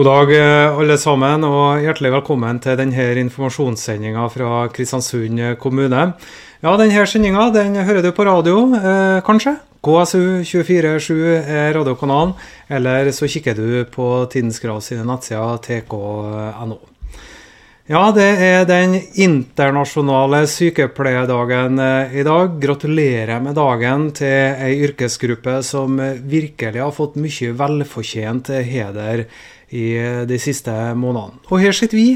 God dag, eh, alle sammen, og hjertelig velkommen til denne informasjonssendinga fra Kristiansund kommune. Ja, denne sendinga den hører du på radio, eh, kanskje? KSU247 er radiokanalen, eller så kikker du på Tidens Grav sine nettsider tk.no. Ja, det er den internasjonale sykepleierdagen eh, i dag. Gratulerer med dagen til ei yrkesgruppe som virkelig har fått mye velfortjent heder i de siste månedene. Og her sitter vi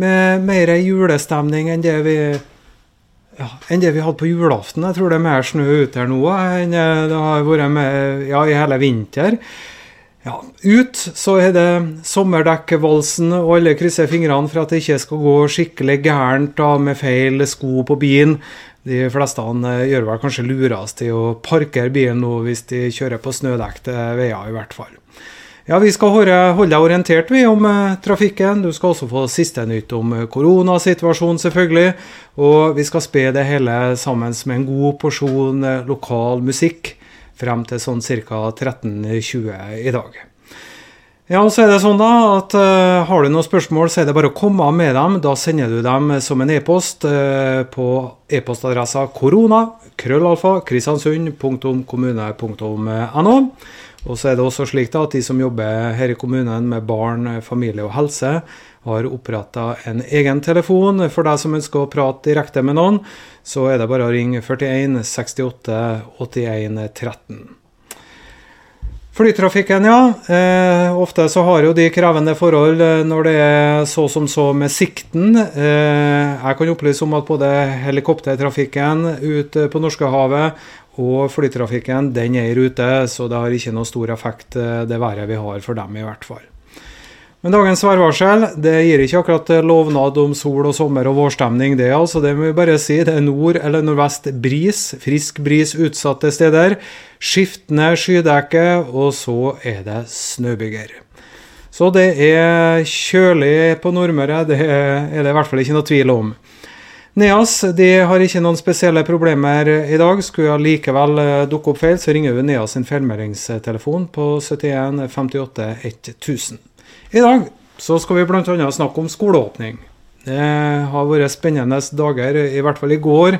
med mer julestemning enn det vi ja, enn det vi hadde på julaften. Jeg tror det er mer snø ute her nå enn det har vært med, ja, i hele vinter. Ja, ut så er det sommerdekkvalsen, og alle krysser fingrene for at det ikke skal gå skikkelig gærent da, med feil sko på bilen. De fleste eh, gjør vel kanskje lurest til å parkere bilen nå hvis de kjører på snødekte veier, i hvert fall. Ja, Vi skal holde deg orientert vi om eh, trafikken. Du skal også få siste nytt om eh, koronasituasjonen, selvfølgelig. Og vi skal spe det hele sammen med en god porsjon lokal musikk frem til sånn ca. 13.20 i dag. Ja, og så er det sånn da at uh, Har du noen spørsmål, så er det bare å komme med dem. Da sender du dem som en e-post uh, på e-postadressa korona krøllalfa kristiansund.kommune.no. Og så er det også slik da at de som jobber her i kommunen med barn, familie og helse, har oppretta en egen telefon. For deg som ønsker å prate direkte med noen, så er det bare å ringe 41 68 81 13. Flytrafikken, ja. Eh, ofte så har jo de krevende forhold eh, når det er så som så med sikten. Eh, jeg kan opplyse om at både helikoptertrafikken ut på Norskehavet og flytrafikken den er i rute, så det har ikke noe stor effekt eh, det været vi har for dem, i hvert fall. Men dagens værvarsel det gir ikke akkurat lovnad om sol og sommer og vårstemning. Det altså, det må vi bare si. Det er nord- eller nordvest bris. Frisk bris utsatte steder. Skiftende skydekke, og så er det snøbyger. Så det er kjølig på Nordmøre, det er det i hvert fall ikke noe tvil om. Neas de har ikke noen spesielle problemer i dag. Skulle likevel eh, dukke opp feil, så ringer vi Neas sin feilmeldingstelefon på 71 58 1000. I dag så skal vi bl.a. snakke om skoleåpning. Det har vært spennende dager, i hvert fall i går,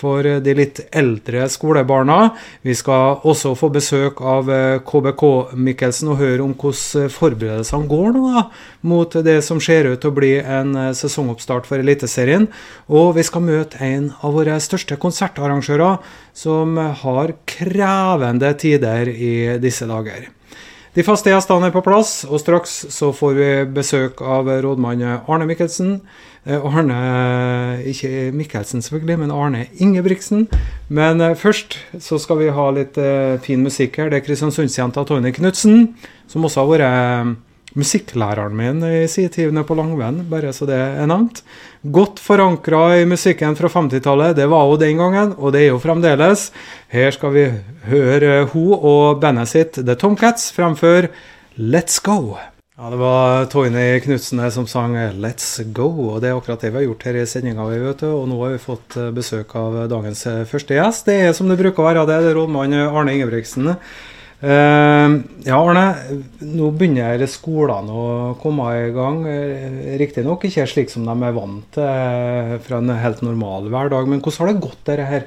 for de litt eldre skolebarna. Vi skal også få besøk av KBK Mikkelsen og høre om hvordan forberedelsene går nå da, mot det som ser ut til å bli en sesongoppstart for Eliteserien. Og vi skal møte en av våre største konsertarrangører, som har krevende tider i disse dager. De faste gjestene er på plass, og straks så får vi besøk av rådmann Arne Mikkelsen. Eh, Arne Ikke Mikkelsen, selvfølgelig, men Arne Ingebrigtsen. Men eh, først så skal vi ha litt fin musikk her. Det er Kristiansundsjenta Tony Knutsen, som også har vært musikklæreren min i sin tid på Langvenn, bare så det er nevnt. Godt forankra i musikken fra 50-tallet, det var hun den gangen, og det er jo fremdeles. Her skal vi høre hun og bandet sitt The Tomcats fremfør Let's Go. Ja, Det var Toyny Knutsen som sang 'Let's Go', og det er akkurat det vi har gjort her i sendinga. Og nå har vi fått besøk av dagens første gjest. Det er som det bruker å være, det er rådmann Arne Ingebrigtsen. Uh, ja, Arne. Nå begynner skolene å komme i gang. Eh, riktignok ikke slik som de er vant til fra en helt normal hverdag. Men hvordan har det gått, dette her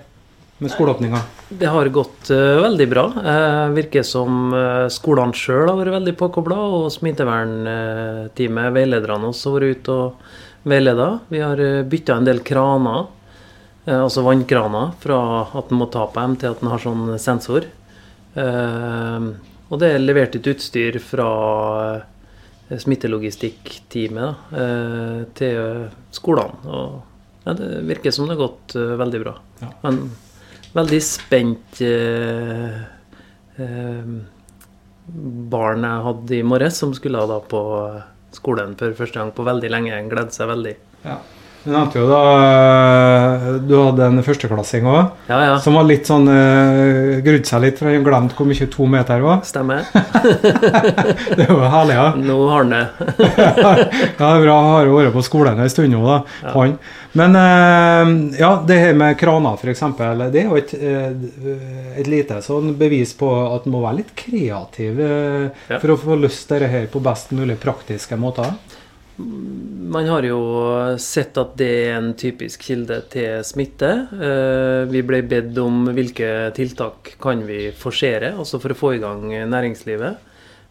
med skoleåpninga? Det har gått uh, veldig bra. Uh, virker som uh, skolene sjøl har vært veldig påkobla. Og smittevernteamet, veilederne også, har vært ute og veileda. Vi har uh, bytta en del kraner, altså vannkraner, fra at en må ta på dem, til at en har sånn sensor. Ehm, og det er levert et utstyr fra eh, smittelogistikkteamet uh, til skolene. Og ja, det virker som det har gått veldig bra. Ja. Men veldig spent uh, barn jeg hadde i morges, som skulle da på skolen for første gang på veldig lenge. Gledde seg veldig. Ja. Du nevnte jo da du hadde en førsteklassing òg, Ja, ja. som var litt sånn uh, Grudde seg litt, for han glemte hvor mye to meter var. Stemmer. Det var herlig, ja. Nå har han det. ja, det er bra. Har jo vært på skolen en stund nå, da. Ja. Han. Men uh, ja, det her med kraner, f.eks., det er jo et, eh, et lite sånn bevis på at man må være litt kreativ uh, for å få løst dette her på best mulig praktiske måter. Man har jo sett at det er en typisk kilde til smitte. Eh, Vi ble bedt om hvilke tiltak kan vi forsere, altså for å få i gang næringslivet.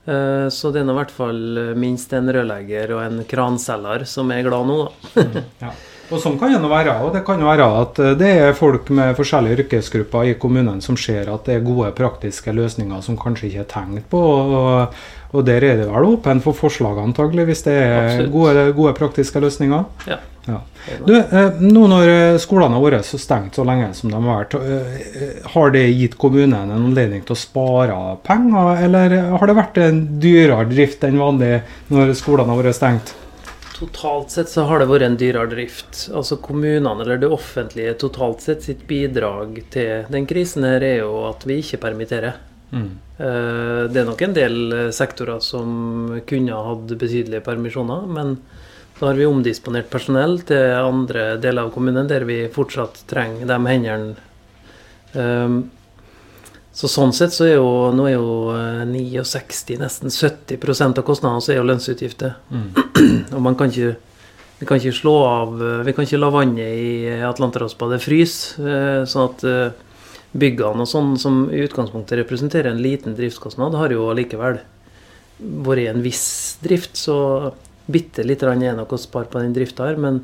Eh, Så det er i hvert fall minst en rørlegger og en kranselger som er glad nå, da. Ja. Og sånn kan det være. Og det kan være at eh, det er folk med forskjellige yrkesgrupper i kommunen som ser at det er gode praktiske løsninger som kanskje ikke er tenkt på. Og, og der er det vel åpen for forslag, antagelig, hvis det er gode, gode praktiske løsninger. Ja. Ja. Du, eh, nå når eh, skolene har vært så stengt så lenge som de har vært, eh, har det gitt kommunen en anledning til å spare penger, eller har det vært en dyrere drift enn vanlig når skolene har vært stengt? Totalt sett så har det vært en dyrere drift. Altså kommunene, eller det offentlige totalt sett, sitt bidrag til den krisen her er jo at vi ikke permitterer. Mm. Eh, Det er nok en del eh, sektorer som kunne ha hatt betydelige permisjoner, men da har vi omdisponert personell til andre deler av kommunen der vi fortsatt trenger de hendene. Um, Så sånn sett så er jo nå er jo eh, 69, nesten 70 av kostnadene så er jo lønnsutgifter. Mm. Og man kan ikke vi kan ikke slå av eh, Vi kan ikke la vannet i Atlanterhavsbadet fryse. eh, Sånn at eh, byggene og sånn, som i utgangspunktet representerer en liten driftskostnad, har jo allikevel vært i en viss drift. Så bitte lite grann er nok å spare på den drifta her. Men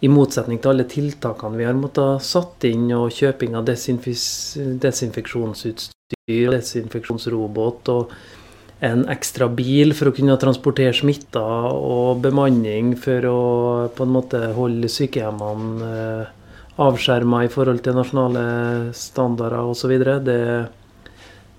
i motsetning til alle tiltakene vi har måttet satt inn, og kjøping av desinfeksjonsutstyr desinfeksjonsutstyr, desinfeksjonsrobot og en ekstra bil for å kunne transportere smitta, og bemanning for å på en måte holde sykehjemmene eh, avskjerma i forhold til nasjonale standarder osv.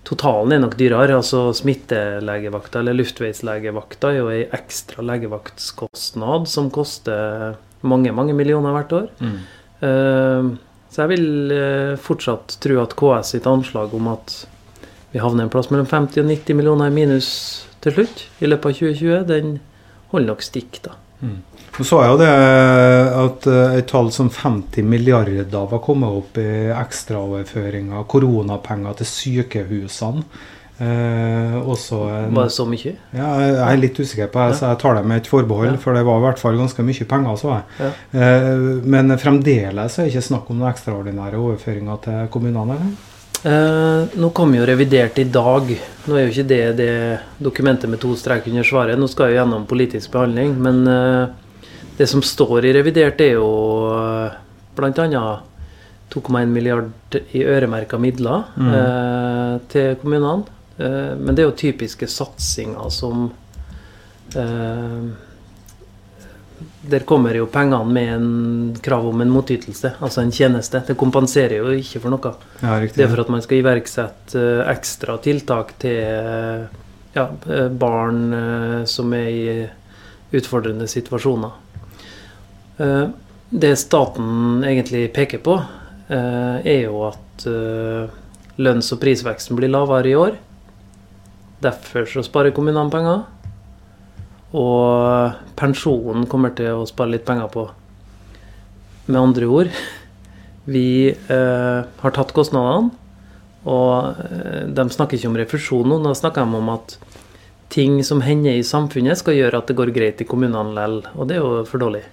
Totalen er nok dyrere. altså Smittelegevakta eller luftveislegevakta er jo ei ekstra legevaktskostnad som koster mange, mange millioner hvert år. Mm. Uh, Så jeg vil eh, fortsatt tro at KS sitt anslag om at vi havner en plass mellom 50 og 90 millioner i minus til slutt i løpet av 2020, den holder nok stikk, da. Så så jeg jo det at eh, et tall som 50 milliarder var kommet opp i ekstraoverføringer, koronapenger til sykehusene. Eh, en, Var det så mye? ja, jeg er litt usikker på det, så jeg tar det med et forbehold, Ja. for det var i hvert fall ganske mye penger. så jeg. Ja. Eh, men fremdeles er det ikke snakk om noen ekstraordinære overføringer til kommunene? eller? Eh, nå kom jo revidert i dag. Nå er jo ikke det det dokumentet med to strek under svaret. Nå skal jo gjennom politisk behandling. Men eh, det som står i revidert, er jo uh, bl.a. 2,1 milliard i øremerka midler Mm. eh, til kommunene. Eh, men det er jo typiske satsinger som eh, Der kommer jo pengene med en krav om en motytelse, altså en tjeneste. Det kompenserer jo ikke for noe. Ja, riktig. Det er for at man skal iverksette eh, ekstra tiltak til eh, ja, eh, barn eh, som er i utfordrende situasjoner. Eh, Det staten egentlig peker på, eh, er jo at eh, lønns- og prisveksten blir lavere i år. Derfor så sparer kommunene penger. Og pensjonen kommer til å spare litt penger på. Med andre ord vi har tatt kostnadene, og de snakker ikke om refusjon nå. Nå snakker de om at ting som hender i samfunnet, skal gjøre at det går greit i kommunene likevel. Og det er jo for dårlig.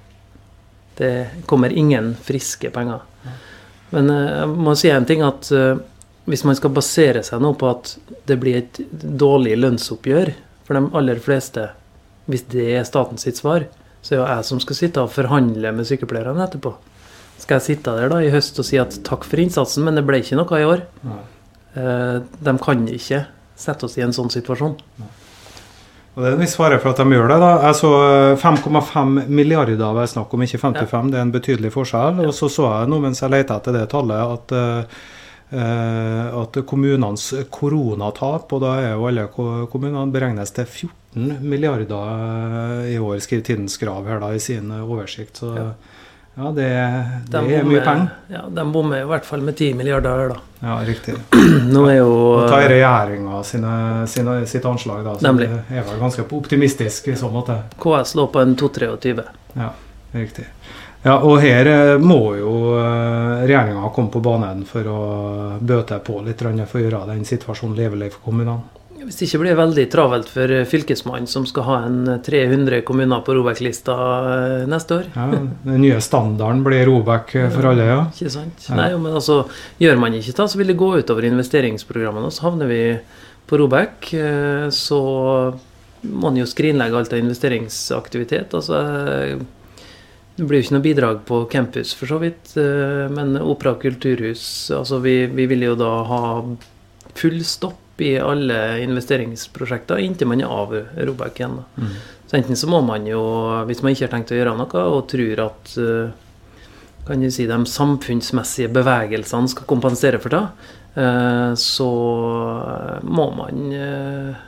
Det kommer ingen friske penger. Men eh, jeg må si en ting at eh, hvis man skal basere seg nå på at det blir et dårlig lønnsoppgjør for de aller fleste, hvis det er statens sitt svar, så er jo jeg som skal sitte og forhandle med sykepleierne etterpå. Skal jeg sitte der da i høst og si at takk for innsatsen, men det ble ikke noe i år? Nei. Eh, De kan ikke sette oss i en sånn situasjon. Og Det er en viss fare for at de gjør det. da. Jeg så eh, 5,5 milliarder var det snakk om, ikke 55. Det er en betydelig forskjell. Og så så jeg nå mens jeg leita etter det tallet, at, eh, eh, at kommunenes koronatap, og da er jo alle kommunene, beregnes til 14 milliarder eh, i år, skriver Tidens Grav her da i sin eh, oversikt. Så Ja. Ja, det, det er mye penger. Ja, de bommer i hvert fall med 10 milliarder her, da. Ja, riktig. Nå er jo Nå tar regjeringa sitt anslag, da. Så Nemlig. det er vel ganske optimistisk i så måte. KS lå på en 2-23. Ja, riktig. Ja, og her eh, må jo regjeringa komme på banen for å bøte på litt for å gjøre den situasjonen levelig for kommunene. Hvis det ikke blir veldig travelt for fylkesmannen, som skal ha en 300 kommuner på Robek-lista eh, neste år. Ja, Den nye standarden blir Robek for alle, ja. Ikke sant? Ja. Nei, men altså, Gjør man ikke det, så vil det gå utover investeringsprogrammene. og Så havner vi på Robek. eh, Så må man jo skrinlegge alt av investeringsaktivitet. altså eh, det blir jo ikke noe bidrag på campus, for så vidt. eh, Men opera og kulturhus altså vi, vi vil jo da ha full stopp i alle investeringsprosjekter inntil man er av Robek igjen. Mm. Så enten så må man jo, hvis man ikke har tenkt å gjøre noe, og tror at eh, kan du si, de samfunnsmessige bevegelsene skal kompensere for det, eh, så må man eh,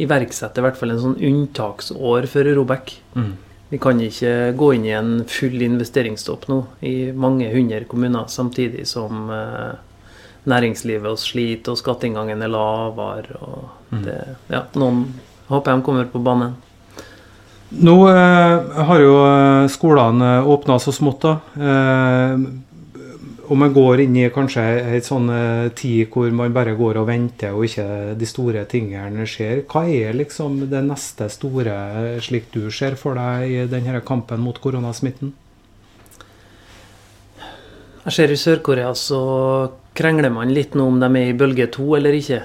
iverksette i hvert fall en sånn unntaksår for Robek. Mm. Vi kan ikke gå inn i en full investeringsstopp nå i mange hundre kommuner samtidig som eh, næringslivet oss sliter og skatteinngangen er lavere. og Mm. det, ja, Noen håper de kommer på banen. Nå eh, har jo eh, skolene åpna så smått, da. Eh, og man går inn i kanskje ei sånn eh, tid hvor man bare går og venter, og ikke de store tingene skjer. Hva er liksom det neste store, eh, slik du ser for deg i denne kampen mot koronasmitten? Jeg ser i Sør-Korea så krangler man litt nå om de er i bølge to eller ikke.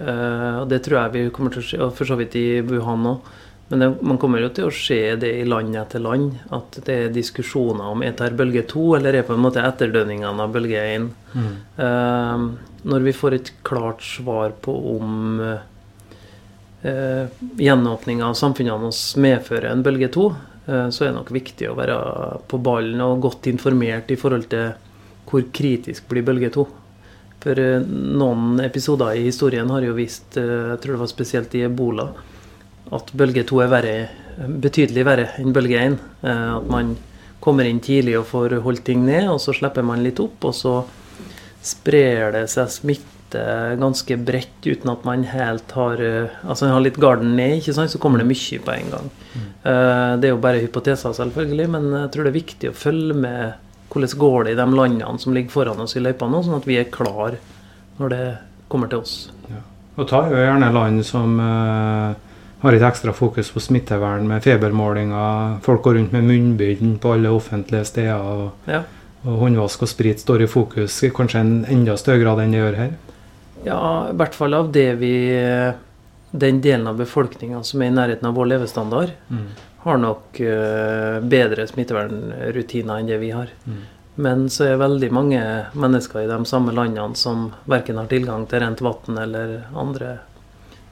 Eh, og Det tror jeg vi kommer til å se, og for så vidt i Wuhan òg. Men det, man kommer jo til å se det i land etter land. At det er diskusjoner om er dette bølge to, eller er på en måte etterdønningene av bølge én. Eh, når vi får et klart svar på om uh, gjenåpninga av samfunnene oss medfører en bølge to, uh, så er det nok viktig å være på ballen og godt informert i forhold til hvor kritisk blir bølge to. For eh, noen episoder i historien har jo vist, eh, jeg tror det var spesielt i ebola, at bølge to er verre, betydelig verre enn bølge én. Eh, At man kommer inn tidlig og får holdt ting ned, og så slipper man litt opp, og så sprer det seg smitte ganske bredt uten at man helt har Altså man har litt garden ned, ikke sant, så kommer det mye på en gang. Eh, Det er jo bare hypoteser, selvfølgelig, men jeg tror det er viktig å følge med hvordan går det i de landene som ligger foran oss i løypa nå, sånn at vi er klar når det kommer til oss. Og ta jo gjerne land som eh, har et ekstra fokus på smittevern med febermålinger. Folk går rundt med munnbind på alle offentlige steder. Og, Ja. og håndvask og sprit står i fokus i kanskje en enda større grad enn det gjør her. Ja, i hvert fall av det vi Den delen av befolkninga som er i nærheten av vår levestandard, har nok eh, bedre smittevernrutiner enn det vi har. Mm. Men så er veldig mange mennesker i de samme landene som verken har tilgang til rent vann eller andre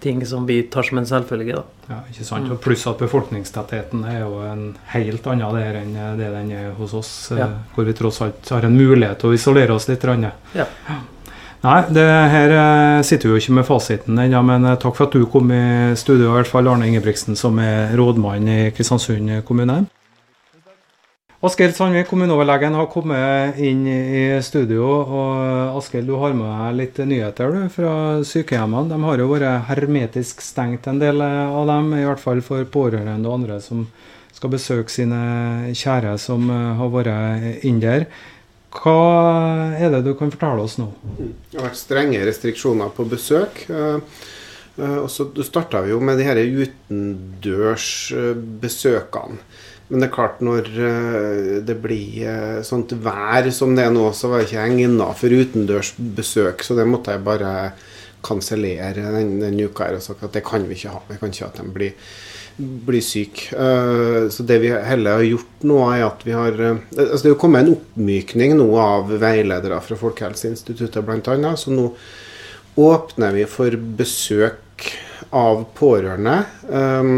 ting som vi tar som en selvfølge. da. Ja, ikke sant? Mm. Og Pluss at befolkningstettheten er jo en helt annen der enn det den er hos oss. eh, Ja. Hvor vi tross alt har en mulighet til å isolere oss litt. Ja. Nei, det her eh, sitter vi jo ikke med fasiten ennå, men eh, takk for at du kom i studio, i hvert fall Arne Ingebrigtsen, som er rådmann i Kristiansund kommune. Askild Sandvik, kommuneoverlegen, har kommet inn i studio. og Askild, du har med deg litt nyheter du, fra sykehjemmene. De har jo vært hermetisk stengt, en del av dem. I hvert fall for pårørende og andre som skal besøke sine kjære som eh, har vært inne der. Hva er det du kan fortelle oss nå? Det har vært strenge restriksjoner på besøk. eh, eh, Og så starta vi jo med de her utendørsbesøkene. Men det er klart, når eh, det blir sånt vær som det er nå, så var det ikke egna for utendørsbesøk. Så det måtte jeg bare kansellere denne den uka her og sagt at det kan vi ikke ha. Vi kan ikke ha at de blir, blir syke. Eh, Så det vi heller har gjort nå, er at vi har eh, altså Det er jo kommet en oppmykning nå av veiledere fra Folkehelseinstituttet bl.a. Så nå åpner vi for besøk av pårørende. eh,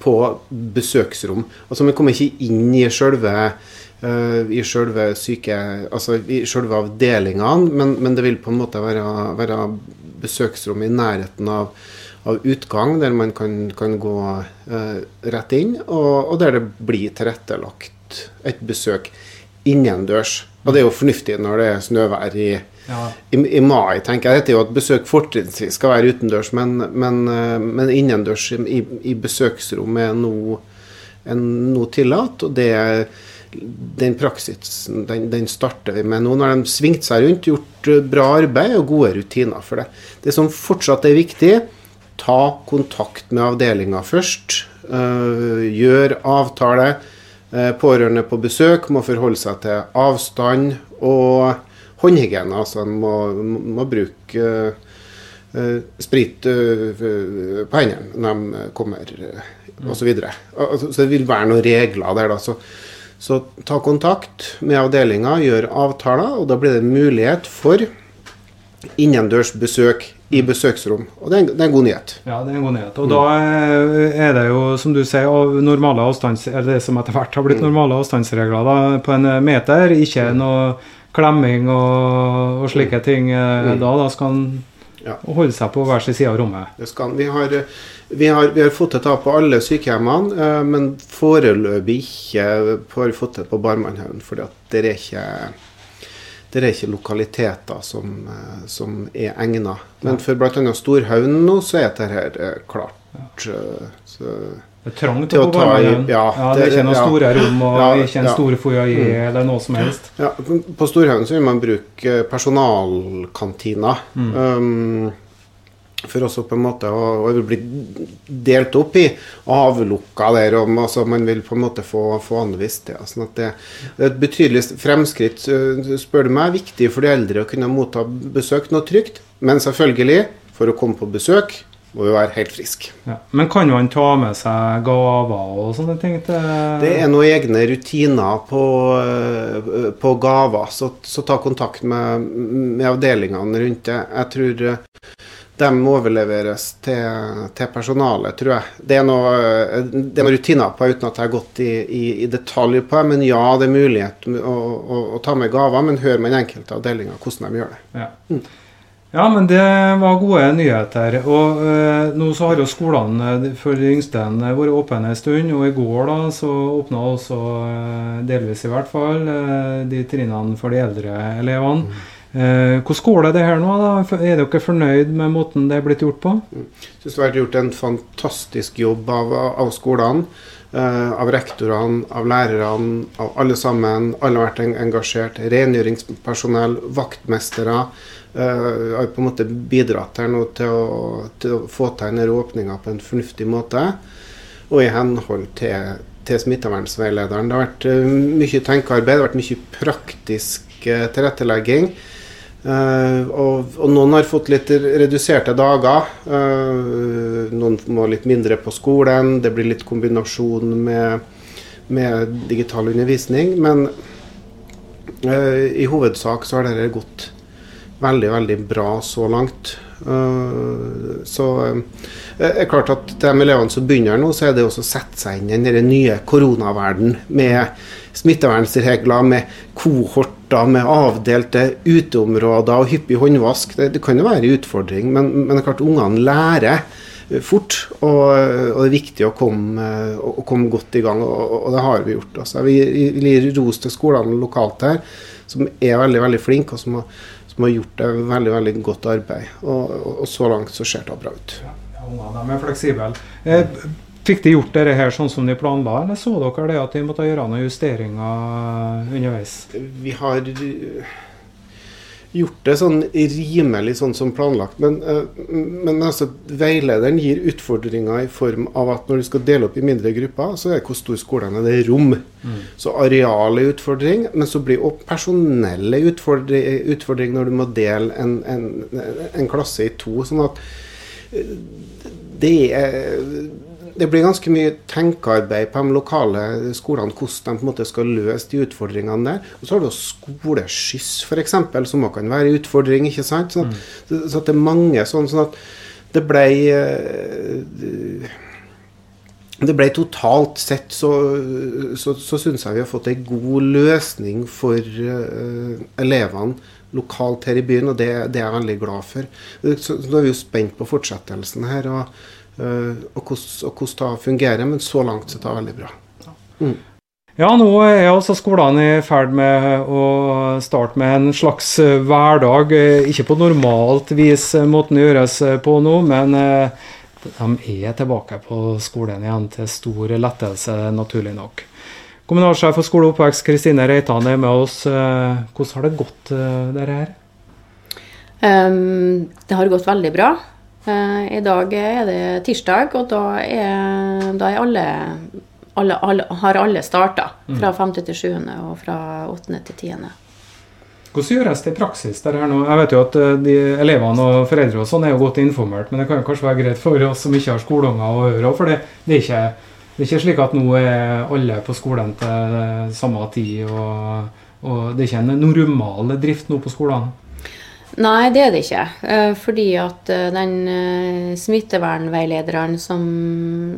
på besøksrom. Altså Vi kommer ikke inn i eh, i selve syke, altså i selve avdelingene, men, men det vil på en måte være, være besøksrom i nærheten av, av utgang, der man kan, kan gå eh, rett inn, og, og der det blir tilrettelagt et, besøk innendørs. Og det er jo fornuftig når det er snøvær i, Ja. i, i mai, tenker jeg. Dette er jo at besøk fortrinnsvis skal være utendørs, men, men, eh, men innendørs i, i besøksrom er nå, no, tillatt. Og det, er den praksisen den, den starter vi med nå. Når de svingte seg rundt, gjort eh, bra arbeid og gode rutiner for det. Det som fortsatt er viktig, ta kontakt med avdelinga først. eh, gjør avtale. Eh, Pårørende på besøk må forholde seg til avstand og håndhygiene. Altså en må, må bruke uh, sprit uh, på hendene når de kommer, uh, osv. Så, så det vil være noen regler der. da, så så ta kontakt med avdelinga, gjør avtaler, og da blir det mulighet for innendørs besøk i besøksrom. Og det er en, det er en god nyhet. Ja, det er en god nyhet. Og da eh, er det jo, som du sier, av normale avstands... Eller det som etter hvert har Mm. blitt normale avstandsregler da, på en meter. Ikke noe klemming og, og slike ting Mm. da. Da skal Mm. Ja. holde seg på hver sin side av rommet. Det skal, vi, har, vi, har, vi har fått det til på alle sykehjemmene, eh, men foreløpig ikke har vi fått det på Barmannhaugen. For det er ikke det er ikke lokaliteter som, eh, som er egnet. Men for bl.a. Storhaugen nå, så er dette her eh, klart. eh, Så, Det er trangt å ta i- ja, ja, det er ikke noen ja. store rom og Ja, ikke en ja. store foajé Mm. eller noe som helst. ja, på Storhaugen så vil man bruke personalkantina. Mm. Um, for også på en måte å, å bli delt opp i avlukka der. Og, altså, man vil på en måte få, få anvist det. Sånn det, det er et betydelig fremskritt, spør du meg. Viktig for de eldre å kunne motta besøk noe trygt. Men selvfølgelig, for å komme på besøk, må vi være helt frisk. Ja. Men kan man ta med seg gaver og sånne ting til Det er noen egne rutiner på, eh, på gaver, så, så ta kontakt med, med avdelingene rundt det. Jeg tror eh, de overleveres til, til personalet, tror jeg. Det er noe, det noen rutiner på uten at jeg har gått i, i, i detalj på det. Men ja, det er mulighet å, å, å ta med gaver, men hør med den enkelte avdelinga hvordan de gjør det. Ja. ja, men det var gode nyheter. Og eh, nå så har jo skolene eh, for de yngste eh, vært åpne en stund. Og i går da så åpna også, eh, delvis i hvert fall, de trinnene for de eldre elevene. Eh, hvordan går det det her nå? da? Er dere fornøyd med måten det er blitt gjort på? Jeg synes det har vært gjort en fantastisk jobb av, av skolene. eh, av rektorene, av lærerne, av alle sammen. Alle har vært engasjert. Rengjøringspersonell, vaktmestere. eh, har på en måte bidratt her nå til å, til å få til denne åpninga på en fornuftig måte. Og i henhold til, til smittevernveilederen. Det har vært eh, mye tenkearbeid, det har vært mye praktisk eh, tilrettelegging. Eh, og, og noen har fått litt reduserte dager. eh, noen må litt mindre på skolen. Det blir litt kombinasjon med, med digital undervisning. Men eh, i hovedsak så har dette gått veldig, veldig bra så langt. Så er klart at de elevene som begynner nå, så er det også å sette seg inn i den nye koronaverdenen med smittevernregler, med kohorter, med avdelte uteområder og hyppig håndvask. Det, det kan jo være en utfordring, men, men klart ungene lærer eh, fort. Og, og det er viktig å komme, eh, å, komme godt i gang, og, og det har vi gjort. Altså, vi vi gir ros til skolene lokalt her, som er veldig veldig flinke, og som har, som har gjort et veldig veldig godt arbeid. Og, og så langt så ser det bra ut. Ja, ungene er fleksible. Eh, fikk de gjort dette her sånn som de planla, eller så dere det at de måtte gjøre noen justeringer underveis? Vi har eh, gjort det sånn rimelig sånn som planlagt. Men, eh, men altså, veilederen gir utfordringer i form av at når du skal dele opp i mindre grupper, så er det hvor stor skolen er. Det er rom. Så areal er utfordring, men så blir også personell en utfordring, utfordring når du må dele en, en, en klasse i to. sånn at eh, det er det blir ganske mye tenkearbeid på de lokale skolene hvordan de på en måte skal løse de utfordringene der. Og så har du skoleskyss f.eks., som også kan være en utfordring. ikke sant? Sånn at, så at det er mange sånn, sånn at det ble eh, det ble totalt sett så, så, så syns jeg vi har fått en god løsning for uh, elevene lokalt her i byen, og det, det er jeg veldig glad for. Så, så nå er vi jo spent på fortsettelsen her, og, og hvordan hvordan det fungerer, men så langt så er det veldig bra. Ja, nå er altså skolene i ferd med å starte med en slags eh, hverdag. Eh, ikke på normalt vis eh, måten det gjøres på nå, men de er tilbake på skolen igjen til stor lettelse, naturlig nok. Kommunalsjef for skole og oppvekst Kristine Reitan er med oss. Hvordan har det gått, dere her? Um, det har gått veldig bra. Uh, I dag er det tirsdag, og da er, da er alle alle, alle, har alle starta. Mm. Fra 5. til 7. og fra 8. til 10. Hvordan gjøres det i praksis? Det nå? Jeg vet jo at eh, de Elevene og foreldre og sånn er jo godt informert, men det kan jo kanskje være greit for oss som ikke har skoleunger å høre. For det, det, er ikke, det, er ikke, slik at nå er alle på skolen til samme tid. Og, og det er ikke en normal drift nå på skolene? Nei, det er det ikke. Eh, fordi at eh, den eh, smittevernveilederen som,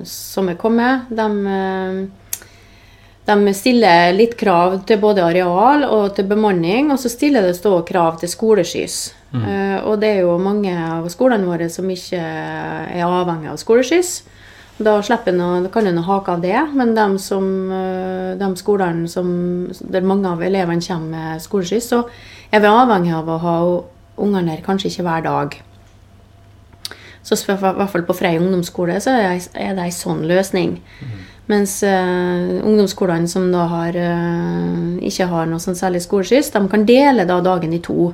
som er kommet, de, de stiller litt krav til både areal og til bemanning, og så stiller det stå krav til skoleskyss. Mm. Og det er jo mange av skolene våre som ikke er avhengig av skoleskyss. Da, noe, kan en hake av det, men de, som, de skolene som, der mange av elevene kommer med skoleskyss, så er vi avhengig av å ha ungene der kanskje ikke hver dag. Så i hvert fall på Frei ungdomsskole så er det ei sånn løsning. Mm. Mens uh, ungdomsskolene som da har, uh, ikke har noe sånn særlig skoleskyss, de kan dele da dagen i to.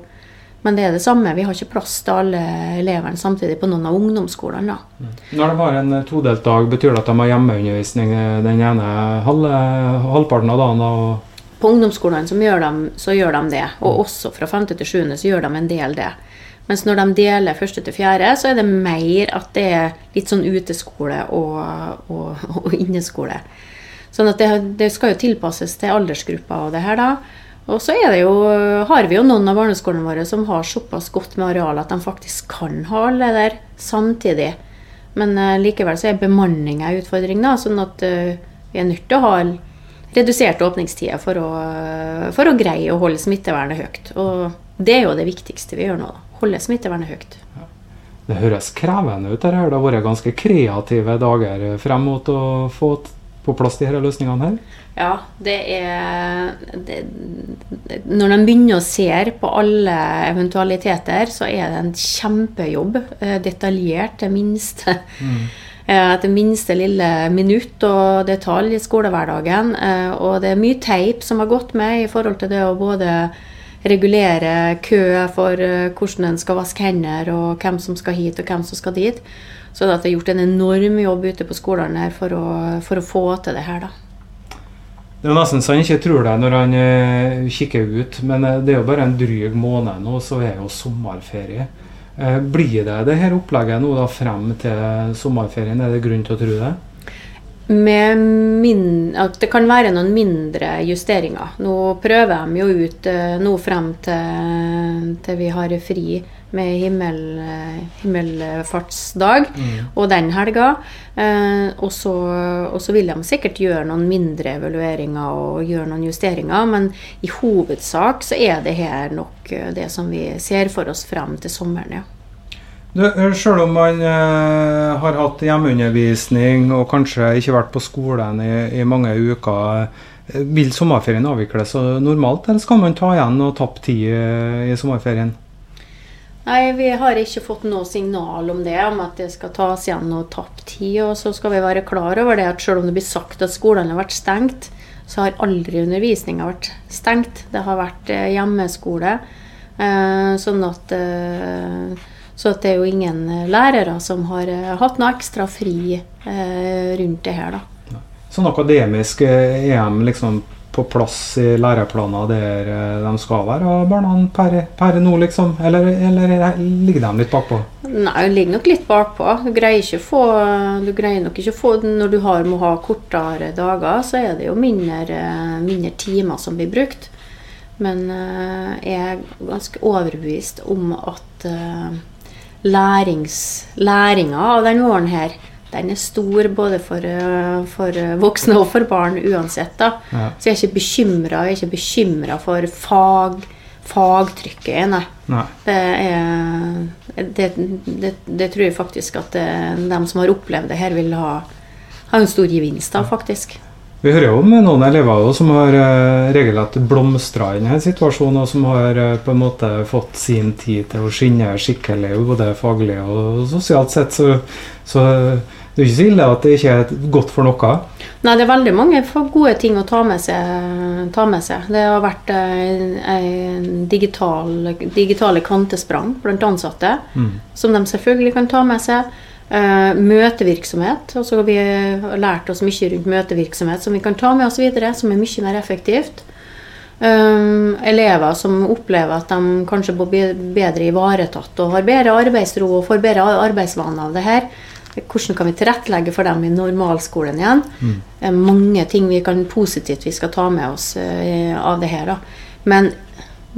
Men det er det samme. Vi har ikke plass til alle elevene samtidig på noen av ungdomsskolene. Mm. Når de har en todelt dag, betyr det at de har hjemmeundervisning den ene halv, halvparten av dagen? og på ungdomsskolene så gjør, de, så gjør de det. Og mm. også fra 5. til 7. så gjør de en del det. Mens når de deler 1. til 4., så er det mer at det er litt sånn uteskole og, og, og inneskole. Sånn at det, det, skal jo tilpasses til aldersgruppa og det her, da. Og så jo, har vi jo noen av barneskolene våre som har såpass godt med areal at de faktisk kan ha alle der samtidig. Men uh, likevel så er bemanning en utfordring, da. Sånn at uh, vi er nødt til å ha reduserte åpningstider for å, for å greie å holde smittevernet høyt. Og det er jo det viktigste vi gjør nå. Holde smittevernet høyt. Det høres krevende ut. Det har vært ganske kreative dager frem mot å få på plass de her løsningene her? Ja, det er det, Når de begynner å se på alle eventualiteter, så er det en kjempejobb. Eh, detaljert, det minste. Mm. Eh, etter minste lille minutt og detalj i skolehverdagen. Eh, og det er mye teip som har gått med i forhold til det å både regulere kø for eh, hvordan en skal vaske hender, og hvem som skal hit og hvem som skal dit. Så det er gjort en enorm jobb ute på skolene her for å, for å få til det her, da. Det er nesten så han ikke tror det når han kikker ut, men det er jo bare en dryg måned nå, så er jo sommerferie. Eh, blir det det her opplegget nå da frem til sommerferien? Er det grunn til å tro det? Min, det kan være noen mindre justeringer. Nå prøver de jo ut eh, nå frem til, til vi har fri med himmel, himmelfartsdag mm. og den helga. Eh, og, så, vil de sikkert gjøre noen mindre evalueringer og gjøre noen justeringer, men i hovedsak så er det her nok eh, det som vi ser for oss frem til sommeren. ja. Eh, Sjøl om man eh, har hatt hjemmeundervisning og kanskje ikke vært på skolen i, i mange uker, eh, vil sommerferien avvikles normalt, eller skal man ta igjen og tappe tid i sommerferien? Nei, vi har ikke fått noe signal om det, om at det skal tas igjen og tapt tid. Og så skal vi være klar over det at selv om det blir sagt at skolene har vært stengt, så har aldri undervisninga vært stengt. Det har vært eh, hjemmeskole. Eh, sånn at eh, Så at det er jo ingen lærere som har hatt noe ekstra fri rundt det her, da. Sånn akademisk EM liksom på plass i læreplaner der eh, de skal være, og barna per, per nå, liksom? Eller, eller, ligger de litt bakpå? Nei, de ligger nok litt bakpå. Du greier, ikke få, du greier nok ikke å få Når du har, må ha kortere dager, så er det jo mindre, mindre timer som blir brukt. Men eh, jeg er ganske overbevist om at uh, lærings, læringa av denne våren her den er stor både for, for, voksne og for barn uansett. da. Ja. Så jeg er ikke bekymra. Jeg er ikke bekymra for fag, fagtrykket, nei. nei. Det, er, det, det, det, tror jeg faktisk at de som har opplevd det her, vil ha, ha en stor gevinst av, faktisk. Vi hører jo om noen elever som har regelrett blomstra i denne situasjonen, og som har på en måte fått sin tid til å skinne skikkelig, både faglig og sosialt sett. Så, så det er ikke så ille at det ikke er godt for noe. Nei, det er veldig mange gode ting å ta med seg. Ta med seg. Det har vært uh, digital, digitale kvantesprang blant ansatte, mm. som de selvfølgelig kan ta med seg. Uh, møtevirksomhet. også har vi lært oss mye rundt møtevirksomhet som vi kan ta med oss videre, som er mye mer effektivt. Um, elever som opplever at de kanskje blir bedre ivaretatt og har bedre arbeidsro og får bedre arbeidsvaner av det her. Hvordan kan vi tilrettelegge for dem i normalskolen igjen? Mm. Det er mange ting vi kan positivt vi skal ta med oss uh, av det her. Da. Men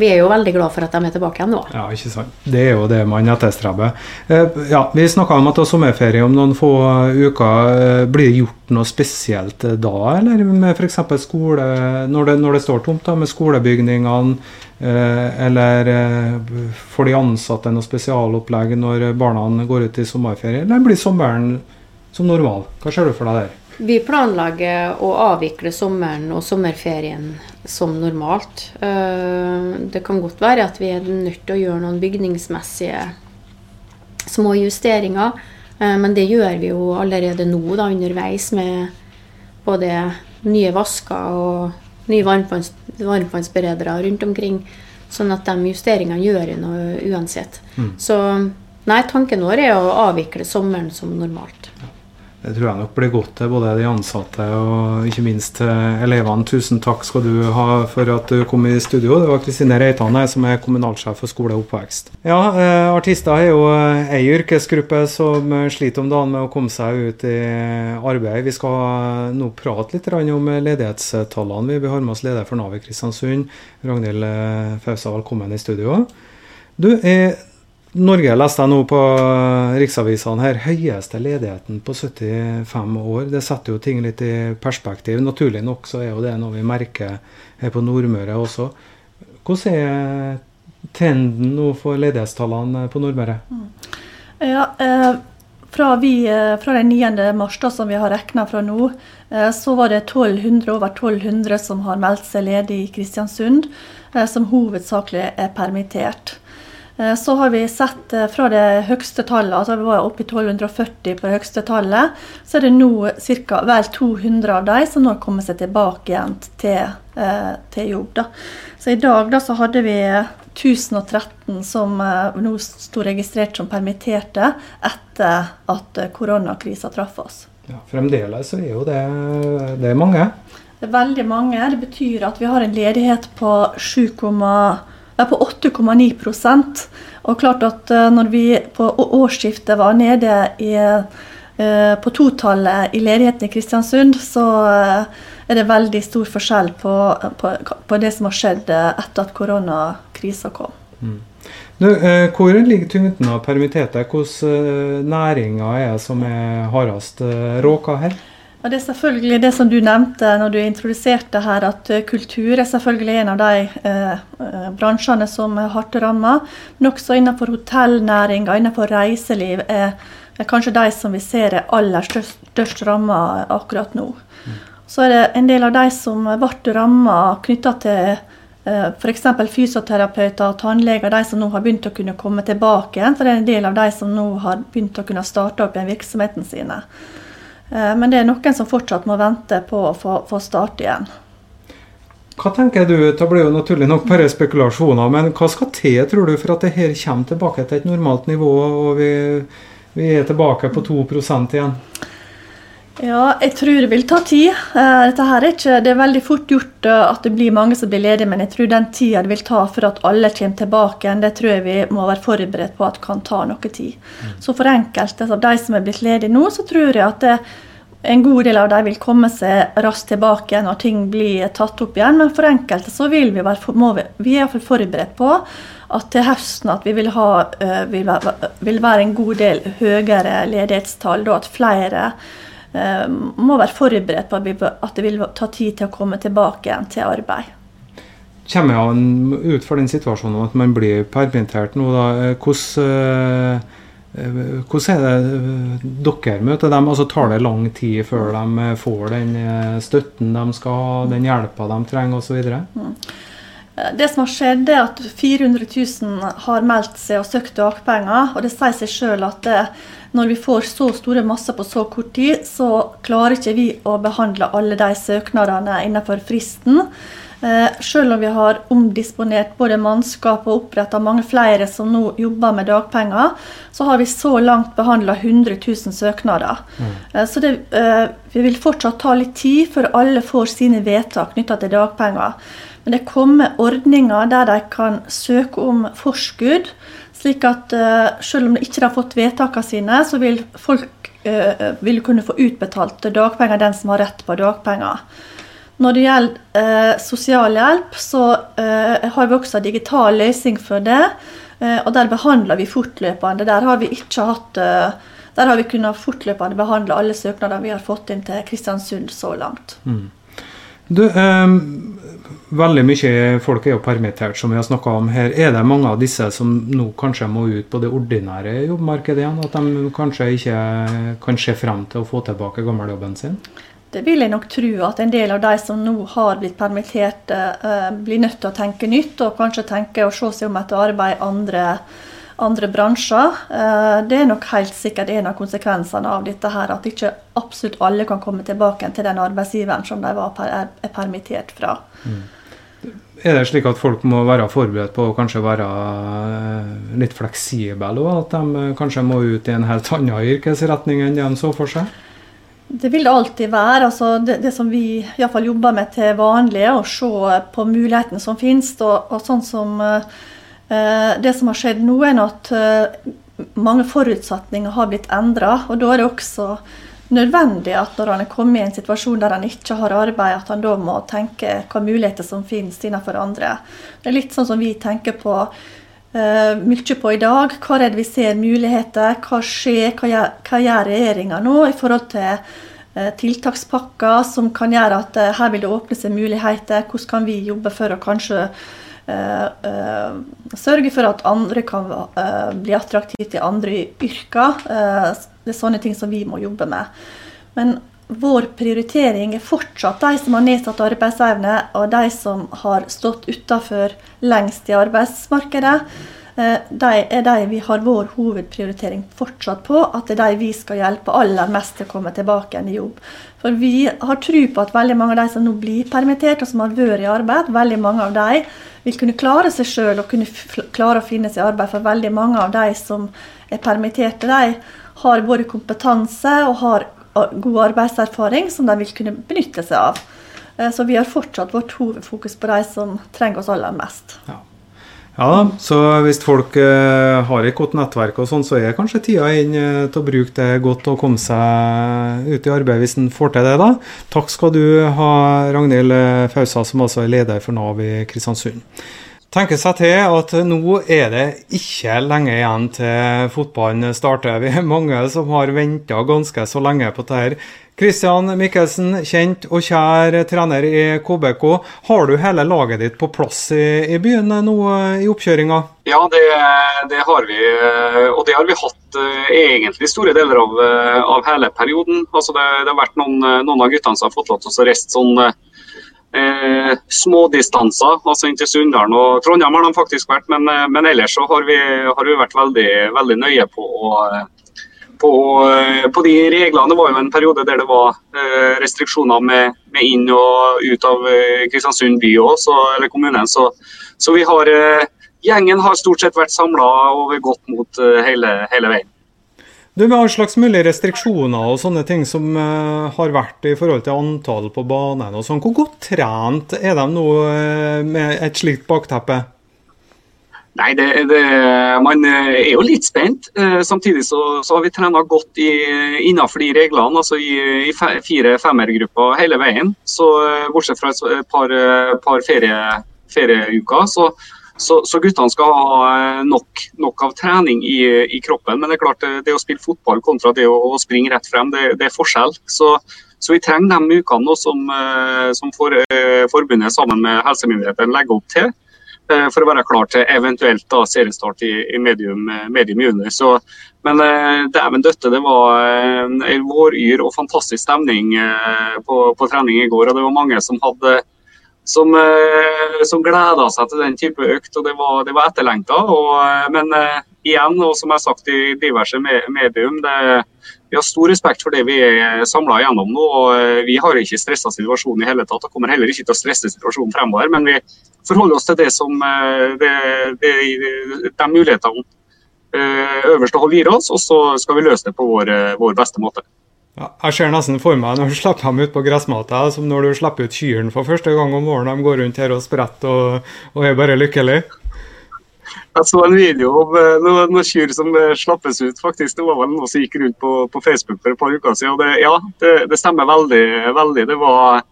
vi er jo veldig glad for at de er tilbake igjen nå. Ja, ikke sant. Det er jo det man etterstreber. Eh, ja, vi snakka om at er sommerferie om noen få uker. Eh, blir det gjort noe spesielt da, eller med f.eks. skole når det, når det, står tomt, da, med skolebygningene? Eh, eller får de ansatte noe spesialopplegg når barna går ut i sommerferie, eller blir sommeren som normal? Hva ser du for deg der? Vi planlegger å avvikle sommeren og sommerferien som normalt. Eh, det kan godt være at vi er nødt til å gjøre noen bygningsmessige små justeringer. Eh, men det gjør vi jo allerede nå da, underveis med både nye vasker og nye varmtvannsberedere rundt omkring. Sånn at de justeringene gjør vi nå uansett. Mm. Så nei, tanken vår er å avvikle sommeren som normalt. Det tror jeg nok blir godt til både de ansatte og ikke minst til elevene. Tusen takk skal du ha for at du kom i studio. Det var Kristine Reitan som er kommunalsjef for skole og oppvekst. Ja, eh, artister er jo ei yrkesgruppe som sliter om dagen med å komme seg ut i arbeid. Vi skal nå prate litt om ledighetstallene. Vi har med oss leder for Nav i Kristiansund, Ragnhild eh, Fausa. Velkommen i studio. Du, er Norge leste jeg nå på riksavisene her. Høyeste ledigheten på 75 år. Det setter jo ting litt i perspektiv. Naturlig nok så er jo det noe vi merker her på Nordmøre også. Hvordan er trenden nå for ledighetstallene på Nordmøre? Mm. Ja, eh, fra, vi, eh, fra, den 9. mars, da, som vi har regna fra nå, eh, så var det 1200, over 1200 som har meldt seg ledig i Kristiansund, eh, som hovedsakelig er permittert. Eh, så har vi sett eh, fra det høyeste tallet, altså vi var oppe i 1240 på det høyeste tallet, så er det nå ca. vel 200 av de som nå kommer seg tilbake igjen til, eh, til jobb. Da. Så i dag da, så hadde vi 1013 som nå sto registrert som permitterte etter at koronakrisa traff oss. Ja, fremdeles så er jo det, det er mange. Det er veldig mange. Det betyr at vi har en ledighet på 7,8 er på 8,9% Og klart at eh, når vi på årsskiftet var nede i, eh, på totallet i ledigheten i Kristiansund, så eh, er det veldig stor forskjell på, på, på det som har skjedd etter at koronakrisa kom. Mm. Nå, hvor ligger tyngden av permitterte? Hvilke næringer er som er hardest råka her? Ja, Det er selvfølgelig det som du nevnte når du introduserte her, at eh, kultur er selvfølgelig en av de eh, eh bransjene som er hardt rammet. Men også innenfor hotellnæringa, innenfor reiseliv, er, er, kanskje de som vi ser er aller størst, størst rammet akkurat nå. Mm. Så er det en del av de som ble rammet knytta til eh, F.eks. fysioterapeuter og tannleger, de som nå har begynt å kunne komme tilbake igjen. For det er en del av de som nå har begynt å kunne starte opp igjen virksomheten sine. Eh, men det er noen som fortsatt må vente på å få, få starte igjen. Hva tenker du, Det blir jo naturlig nok bare spekulasjoner, men hva skal til tror du, for at det her kommer tilbake til et normalt nivå og vi, vi er tilbake på 2% igjen? Ja, jeg tror det vil ta tid. Eh, dette her er ikke, det er veldig fort gjort eh, at det blir mange som blir ledige, men jeg tror den tida det vil ta for at alle kommer tilbake igjen, det tror jeg vi må være forberedt på at kan ta noe tid. Mm. Så for enkelte av de som er blitt ledige nå, så tror jeg at det, en god del av dem vil komme seg raskt tilbake igjen når ting blir tatt opp igjen. Men for enkelte så vil vi være, må vi, vi er forberedt på at til høsten at vi vil, ha, eh, vil, være, vil være en god del høyere ledighetstall. Da at flere må være forberedt på at det vil ta tid til å komme tilbake igjen til arbeid. Kommer han ut fra den situasjonen at man blir permittert nå, da? Eh, hvordan, Hvordan er det dere møter dem? Altså Tar det lang tid før de får den støtten de skal ha, den hjelpa de trenger osv.? Mm. Det som har skjedd, er at 400 000 har meldt seg og søkt dagpenger. Og det sier seg sjøl at det, når vi får så store masser på så kort tid, så klarer ikke vi å behandle alle de søknadene innenfor fristen. Eh, selv om vi har omdisponert både mannskap og oppretta mange flere som nå jobber med dagpenger, så har vi så langt behandla 100 000 søknader. Mm. Eh, så det vi vil fortsatt ta litt tid før alle får sine vedtak knytta til dagpenger. Men det kommer ordninger der de kan søke om forskudd. Slik at uh, selv om de ikke har fått vedtakene sine, så vil folk uh, vil kunne få utbetalt dagpenger den som har rett på dagpenger. Når det gjelder uh, sosialhjelp, så har vi også en digital løsning for det. og der behandler vi fortløpende. Der har vi ikke hatt der har vi kunnet fortløpende behandle alle søknader vi har fått inn til Kristiansund så langt. Mm. Du, veldig mye folk er jo permittert, som vi har snakka om her. Er det mange av disse som nå kanskje må ut på det ordinære jobbmarkedet igjen? At de kanskje ikke kan se frem til å få tilbake gammeljobben sin? Det vil jeg nok tro at en del av de som nå har blitt permittert, uh, blir nødt til å tenke nytt, og kanskje tenke å se seg om etter arbeid andre andre bransjer. Eh, det er nok helt sikkert en av konsekvensene av dette her, at ikke absolutt alle kan komme tilbake til den arbeidsgiveren som de var per, er permittert fra. Mm. Er det slik at folk må være forberedt på å kanskje være eh, litt fleksible, og at de eh, kanskje må ut i en helt annen yrkesretning enn de så for seg? Det vil det alltid være. Altså det, det, som vi i fall jobber med til vanlig, er å se på mulighetene som finnes. Og, og sånn som Eh, det som har skjedd nå, er at eh, mange forutsetninger har blitt endra. Og da er det også nødvendig at når han er kommet i en situasjon der han ikke har arbeid, at han da må tenke hva muligheter som finnes innenfor andre. Det er litt sånn som vi tenker på uh, mye på i dag. Hva er det vi ser muligheter? Hva skjer? Hva gjør, hva gjør regjeringa nå i forhold til uh, tiltakspakker som kan gjøre at uh, her vil det åpne seg muligheter? Hvordan kan vi jobbe for å kanskje sørge for at andre kan bli attraktive til andre yrker. Det er sånne ting som vi må jobbe med. Men vår prioritering er fortsatt de som har nedsatt arbeidsevne, og de som har stått utafor lengst i arbeidsmarkedet. De er de vi har vår hovedprioritering fortsatt på, at det er de vi skal hjelpe aller mest til å komme tilbake igjen i jobb. For vi har tro på at veldig mange av de som nå blir permittert, og som har vært i arbeid, veldig mange av de vil kunne klare seg sjøl og kunne klare å finne seg arbeid. For veldig mange av de som er permitterte, de har både kompetanse og har god arbeidserfaring som de vil kunne benytte seg av. Eh, så vi har fortsatt vårt hovedfokus på de som trenger oss aller mest. Ja. Ja, så hvis folk uh, har et godt nettverk og sånn, så er kanskje tida inn uh, til å bruke det godt og komme seg ut i arbeid hvis en får til det, da. Takk skal du ha, Ragnhild Fausa, som altså er leder for Nav i Kristiansund. Tenke seg til at nå er det ikke lenge igjen til fotballen starter. Vi er mange som har venta ganske så lenge på dette. Kristian Mikkelsen, kjent og kjær trener i KBK. Har du hele laget ditt på plass i, i byen nå i oppkjøringa? Ja, det, det, har vi. Og det har vi hatt uh, egentlig store deler av, uh, av hele perioden. Altså det, det, har vært noen, noen, av guttene som har fått lov til å reise sånn uh, smådistanser, altså inn til Sunndalen og Trondheim har de faktisk vært. Men, men ellers så har vi, har vi vært veldig, veldig nøye på å på, eh, på, de reglene. Det var jo en periode der det var eh, restriksjoner med, med inn og ut av eh, Kristiansund by også, eller kommunen. Så, så vi har, gjengen har stort sett vært samla og gått mot hele, hele veien. Du, Med all slags mulige restriksjoner og sånne ting som uh, har vært i forhold til antall på banen, og sånn, hvor godt trent er de nå uh, med et slikt bakteppe? Nei, det, det, man eh, er jo litt spent. Samtidig så, så har vi trena godt innenfor de reglene, altså i, i fire-femmergrupper hele veien. Så Bortsett fra et par, par ferie, ferieuker, så, så, så, guttene skal ha nok, nok av trening i, i, kroppen. Men det er klart, det å spille fotball kontra det å, å springe rett frem, det, det er forskjell. Så, så, vi trenger de ukene som, som for, forbundet sammen med helsemyndighetene legger opp til. Eh, for å være klar til eventuelt da seriestart i, i medium, medium juni. Så, men eh, dæven døtte, det var en våryr og fantastisk stemning på, på, trening i går. og Det var mange som hadde som, som gleda seg til den type økt, og det var, det var etterlengta. Men igjen, og som jeg har sagt i diverse medium, det, vi har stor respekt for det vi er samla gjennom nå. og eh, Vi har ikke stressa situasjonen i hele tatt, og kommer heller ikke til å stresse situasjonen fremover. Men vi forholder oss til det som eh, det, det, de mulighetene eh, øverste hold gir oss, og så skal vi løse det på vår, vår beste måte. Jeg ser nesten for meg når du slipper dem ut på gressmata, som når du slipper ut kyrne for første gang om våren. De går rundt her og spretter og, og er bare lykkelige. Jeg så en video om eh, noen, noen kyr som eh, slappes ut. faktisk. Det var vel noe som gikk rundt på, på Facebook for et par uker siden. og det, Ja, det, det stemmer veldig. veldig. Det var,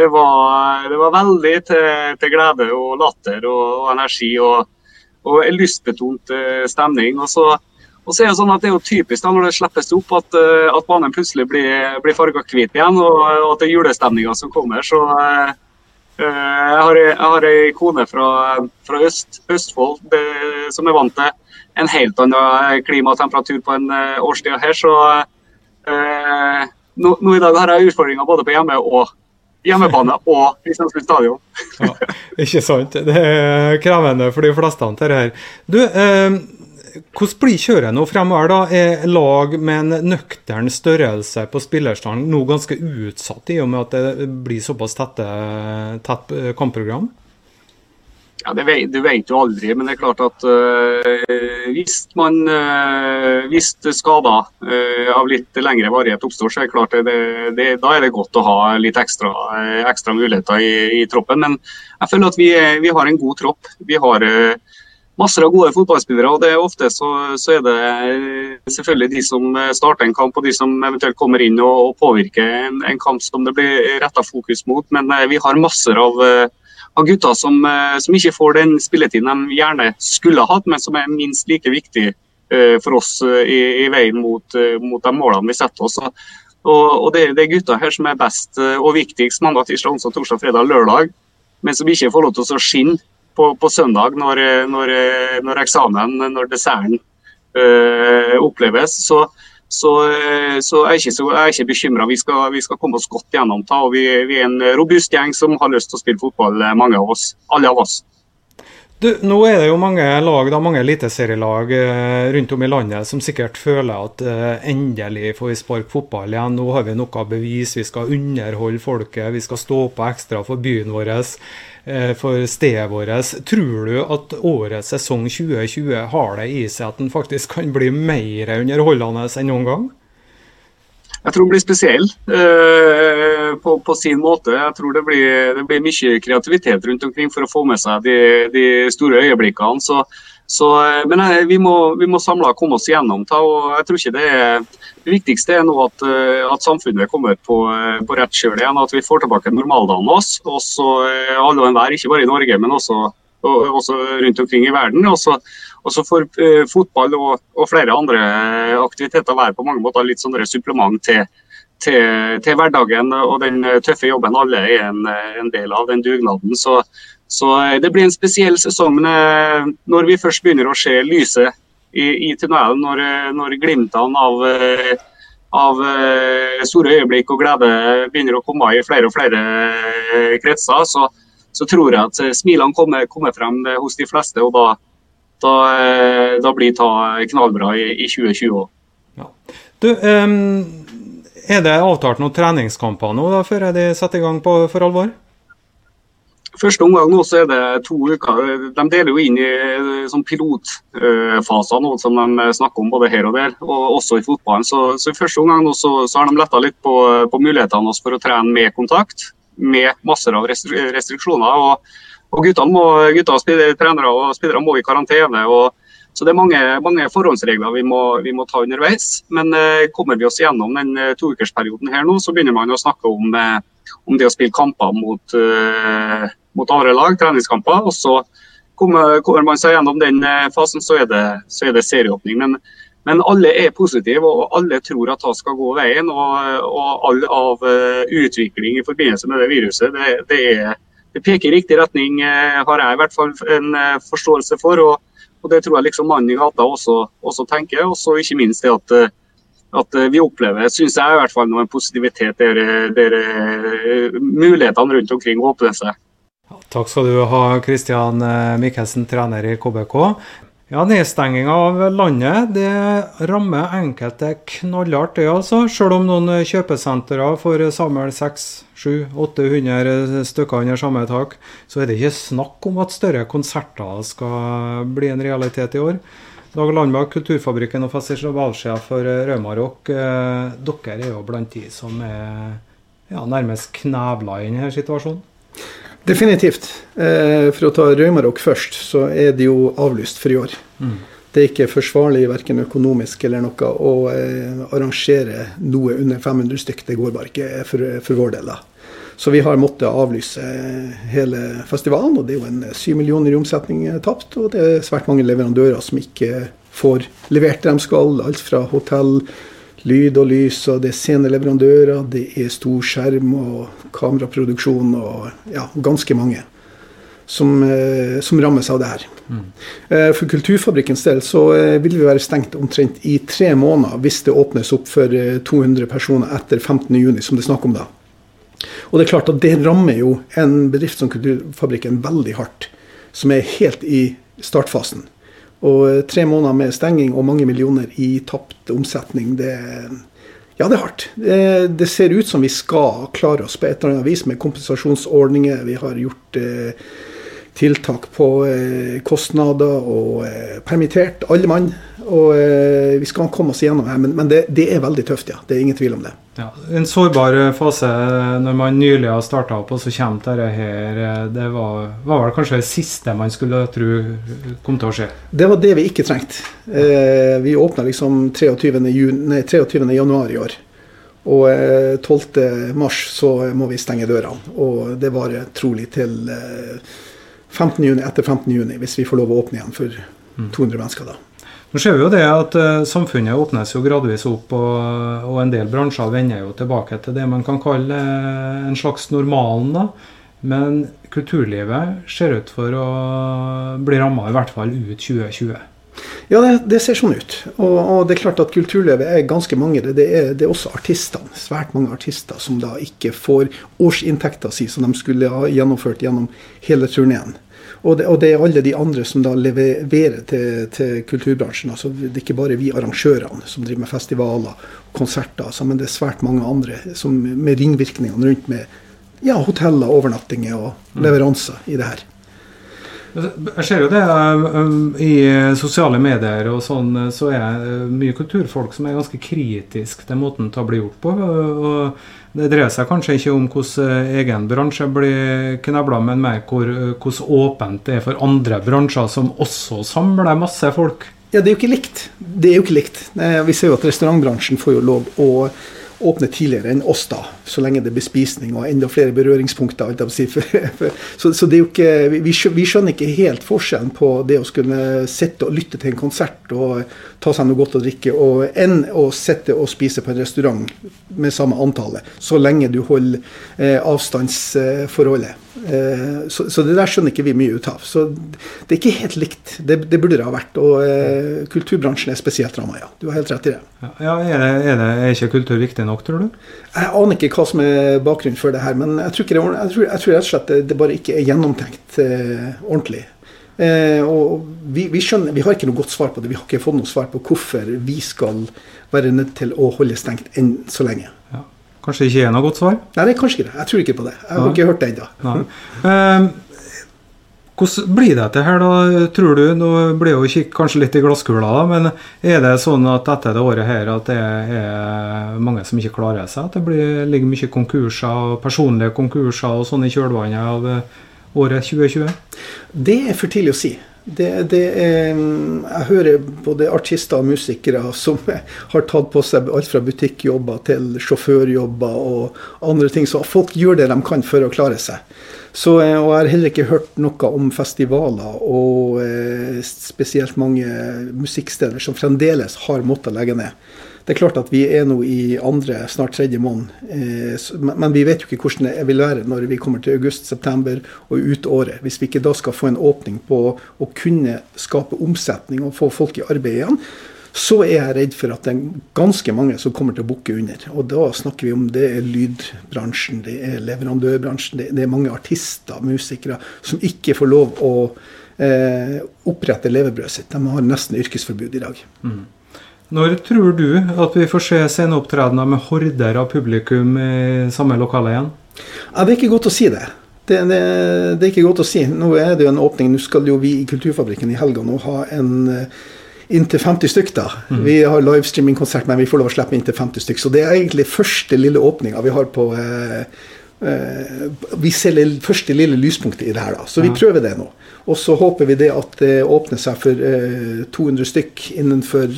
det var, det var veldig til, til, glede og latter og energi og, og en lystbetont eh, stemning. og så og så er Det sånn at det er jo typisk da når det slippes opp at, at banen plutselig blir, blir farga hvit igjen, og, og, at det er julestemninga som kommer. så Uh, jeg har, jeg har ei kone fra, fra Øst, Østfold det, som er vant til en helt annen klima og temperatur på en årstid her. Så uh, nå, nå, i dag har jeg utfordringer både på hjemme og hjemmebane og Kristiansund stadion. ja, ikke sant. Det er krevende for de fleste. Her. Du, uh, hvordan blir kjøret nå fremover? da? Er lag med en nøktern størrelse på spillerstanden nå ganske utsatt, i og med at det blir såpass tette, tett eh, kampprogram? Ja, det vet, Du vet jo aldri, men det er klart at øh, hvis man øh, hvis skader øh, av litt lengre varighet oppstår, så er det klart det, det, da er det godt å ha litt ekstra, ekstra muligheter i, i, troppen. Men jeg føler at vi, vi har en god tropp. Vi har masser av gode fotballspillere. og det er Ofte så, så, er det eh, selvfølgelig de som eh, starter en kamp og de som eventuelt kommer inn og, og påvirker en, en, kamp som det blir retta fokus mot. Men eh, vi har masser av, av gutter som, som, ikke får den spilletiden de gjerne skulle hatt, men som er minst like viktig for oss i, i veien mot, mot, de målene vi setter oss. Og, og det, det, er gutter her som er best og viktigst mandag, tirsdag, onsdag, torsdag, fredag, lørdag, men som ikke får lov til å skinne på, på søndag når, når, når, eksamen, når desserten øh, oppleves. Så, så, så jeg er ikke, så, ikke bekymra. Vi, vi, skal komme oss godt gjennom det. vi, vi, er en robust gjeng som har lyst til å spille fotball, mange av oss. Alle av oss. Du, nå er det jo mange lag, da, mange eliteserielag eh, rundt om i landet som sikkert føler at eh, endelig får vi sparke fotball igjen. Nå har vi noe bevis, vi skal underholde folket, vi skal stå på ekstra for byen vår, eh, for stedet vårt. Tror du at årets sesong 2020 har det i seg at den faktisk kan bli mer underholdende enn noen gang? Jeg tror den blir spesiell eh, på, på, sin måte. Jeg tror det blir, det blir, mye kreativitet rundt omkring for å få med seg de, de store øyeblikkene. Så, så, eh, men jeg, vi må, vi må samla komme oss gjennom det. og jeg tror ikke Det er, det viktigste er nå at, eh, at samfunnet kommer på, eh, på rett kjøl igjen. At vi får tilbake normaldagen oss. Også alle og enhver, ikke bare i Norge, men også, også rundt omkring i verden. Og så får uh, fotball og, og, flere andre aktiviteter være på mange måter litt sånn supplement til, til, til, hverdagen og den tøffe jobben alle er en, en del av, den dugnaden. Så, så, det blir en spesiell sesong. Uh, når vi først begynner å se lyset i, i tunnelen, når, når glimtene av av store øyeblikk og glede begynner å komme i flere og flere kretser, så, så tror jeg at smilene kommer, kommer, frem hos de fleste. og da, da, eh, da blir det knallbra i, i 2020 òg. Ja. Du, um, er det avtalt noen treningskamper nå da, før de setter i gang på, for alvor? Første omgang nå så er det to uker. De deler jo inn i eh, sånn pilotfaser nå som de snakker om både her og der, og også i fotballen. Så, så i første omgang nå så, så har de letta litt på, på mulighetene for å trene med kontakt, med masser av restriksjoner. og og guttene, må, spillere, trenere og spillere må i karantene. og så Det er mange, mange forhåndsregler vi må, vi må, ta underveis. Men eh, kommer vi oss gjennom den eh, toukersperioden her nå, så begynner man å snakke om, eh, om det å spille kamper mot, eh, mot, andre lag, treningskamper. og så kommer, kommer, man seg gjennom den eh, fasen, så er det, så er det serieåpning. Men, men, alle er positive, og alle tror at det skal gå veien. Og, og all av uh, utvikling i forbindelse med det viruset, det, det er det peker i riktig retning, har jeg i hvert fall en forståelse for. og, og Det tror jeg liksom mannen i gata også, også tenker. Og så ikke minst det at, at vi opplever, syns jeg i hvert fall, noen positivitet der, der mulighetene rundt omkring åpner seg. Takk skal du ha, Kristian Mikkelsen, trener i KBK. Ja, Nedstenginga av landet det rammer enkelte knallhardt, det altså. Selv om noen kjøpesentre får samle 600-800 stykker under samme tak, så er det ikke snakk om at større konserter skal bli en realitet i år. Dag Landbakk, Kulturfabrikken og festivalsjef for Raumarock, eh, dere er jo blant de som er ja, nærmest knevla i denne situasjonen? Definitivt. Eh, for å ta Røymarok først, så er det jo avlyst for i år. Mm. Det er ikke forsvarlig verken økonomisk eller noe å eh, arrangere noe under 500 stykk. Det går bare ikke for, for vår del. da. Så vi har måttet avlyse hele festivalen, og det er jo en syv millioner i omsetning tapt. Og det er svært mange leverandører som ikke får levert det de skal. Alt fra hotell, lyd og lys, og det er sceneleverandører, det er stor skjerm og kameraproduksjon og ja, ganske mange som, eh, som rammes av det her. Mm. Eh, for Kulturfabrikkens del så eh, vil vi være stengt omtrent i tre måneder hvis det åpnes opp for 200 personer etter 15.6, som det er snakk om da. Og det er klart at det rammer jo en bedrift som Kulturfabrikken veldig hardt, som er helt i startfasen. Og eh, tre måneder med stenging og mange millioner i tapt omsetning, det, ja, det er hardt. Det, det, ser ut som vi skal klare oss på et eller annet vis med kompensasjonsordninger. Vi har gjort eh, tiltak på eh, kostnader og eh, permittert alle mann. Og eh, vi skal komme oss igjennom her, men, men det, det, er veldig tøft, ja. Det er ingen tvil om det. Ja, en sårbar fase når man nylig har starta opp, og så kommer dette her. Det var, var, vel kanskje det siste man skulle tro kom til å skje? Det var det vi ikke trengte. Eh, vi åpna liksom 23. Juni, 23. januar i år. Og 12. Eh, mars så må vi stenge dørene. Og det varer trolig til 15. Juni, etter 15. juni, hvis vi får lov å åpne igjen for 200 mm. mennesker da. Nå ser vi jo det at uh, Samfunnet åpnes jo gradvis opp, og, og, en del bransjer vender jo tilbake til det man kan kalle uh, en slags normalen. da. Men kulturlivet ser ut for å bli ramma i hvert fall ut 2020. Ja, det, det ser sånn ut. Og, og, det er klart at kulturlivet er ganske mange. Det er, det er også artistene. Svært mange artister som da ikke får årsinntekta si som de skulle ha gjennomført gjennom hele turneen. Og det, og det, er alle de andre som da leverer til, til kulturbransjen. altså Det er ikke bare vi arrangørene som driver med festivaler og konserter, altså, men det er svært mange andre som, med ringvirkningene rundt med ja, hoteller, overnattinger og mm. leveranser i det her. Jeg ser jo det um, i sosiale medier og sånn, så er det mye kulturfolk som er ganske kritisk til måten det blir gjort på. og det dreier seg kanskje ikke om hvordan egen bransje blir knebla, men mer hvordan åpent det er for andre bransjer som også samler masse folk. Ja, det er jo ikke likt. Det er jo ikke likt. Vi ser jo at restaurantbransjen får jo lov å åpne tidligere enn oss, da, så lenge det blir spisning og enda flere berøringspunkter. så, så, er jo ikke, vi, vi skjønner ikke helt forskjellen på det å skulle sitte og lytte til en konsert og ta seg noe godt å drikke, og enn å sitte og spise på en restaurant med samme antallet, så lenge du holder eh, avstandsforholdet. Eh, så, så, det der skjønner ikke vi mye ut av. Så det er ikke helt likt. Det, det burde det ha vært. Og eh, kulturbransjen er spesielt ramma, ja. Du har helt rett i det. Ja, er, det, er, det, er ikke kultur viktig nok, tror du? Jeg aner ikke hva som er bakgrunnen for det her, men jeg tror, det, jeg tror, jeg tror rett og slett det, det bare ikke er gjennomtenkt eh, ordentlig. Eh, og vi, vi, skjønner, vi har ikke noe godt svar på det. Vi har ikke fått noe svar på hvorfor vi skal være nødt til å holde stengt enn så lenge. Ja. Kanskje ikke er noe godt svar? Nei, det er kanskje ikke det. Jeg tror ikke på det. Jeg har Nei. ikke hørt det ennå. Uh, hvordan blir dette her, da, tror du? Nå blir jo kikk kanskje litt i glasskula, da, men er det sånn at etter det året her at det er mange som ikke klarer seg? At det blir, ligger mye konkurser, personlige konkurser og sånn i kjølvannet av eh, året 2020? Det er for tidlig å si. Det, det er, jeg hører både artister og musikere som har tatt på seg alt fra butikkjobber til sjåførjobber og andre ting. Så folk gjør det de kan for å klare seg. Så, eh, og jeg har heller ikke hørt noe om festivaler og eh, spesielt mange musikksteder som fremdeles har måttet legge ned. Det er klart at vi er nå i andre, snart tredje måned. Eh, men vi vet jo ikke hvordan det vil være når vi kommer til august-september og ut året. Hvis vi ikke da skal få en åpning på å kunne skape omsetning og få folk i arbeid igjen, så er jeg redd for at det er ganske mange som kommer til å bukke under. Og da snakker vi om det er lydbransjen, det er leverandørbransjen, det, er mange artister, musikere, som ikke får lov å eh, opprette levebrødet sitt. De har nesten yrkesforbud i dag. Mm. Når tror du at vi får se sceneopptredener med horder av publikum i samme lokale igjen? Ja, det er ikke godt å si det. Det, det. det, er ikke godt å si. Nå er det jo en åpning. Nå skal jo vi i Kulturfabrikken i helga nå ha en eh, inntil 50 stykk. da. Mm. Vi har livestreaming-konsert, men vi får lov å slippe inntil 50 stykk. Så det er egentlig første lille åpninga vi har på eh, eh, Vi ser det første lille lyspunktet i det her, da. Så vi prøver det nå. Og så håper vi det at det åpner seg for eh, 200 stykk innenfor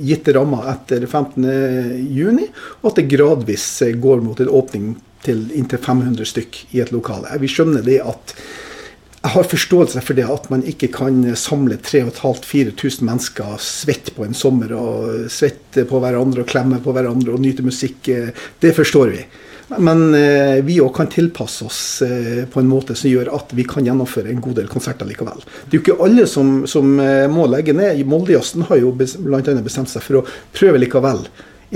gitte rammer etter 15.6, og at det gradvis går mot en åpning til inntil 500 stykk i et lokale. Vi skjønner det at jeg har forståelse for det at man ikke kan samle 3500-4000 mennesker svett på en sommer og svette på hverandre og klemme på hverandre og nyte musikk. Det forstår vi. Men eh, vi òg kan tilpasse oss eh, på en måte som gjør at vi kan gjennomføre en god del konserter likevel. Det er jo ikke alle som, som eh, må legge ned. Moldejazzen har jo bl.a. bestemt seg for å prøve likevel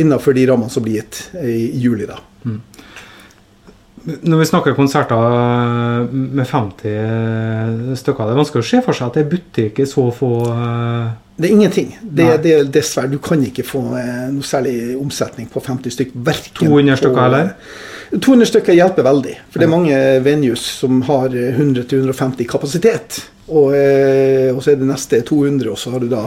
innenfor de rammene som blir gitt i juli. da. Mm. Når vi snakker konserter med 50 stykker, det er vanskelig å se for seg at det er butikk i så få Det er ingenting. Det, det, dessverre, Du kan ikke få noe særlig omsetning på 50 stykker. 200 stykker, eller? 200 stykker hjelper veldig. For det er mange venues som har 100-150 kapasitet. Og, eh, og, så er det neste 200, og så har du da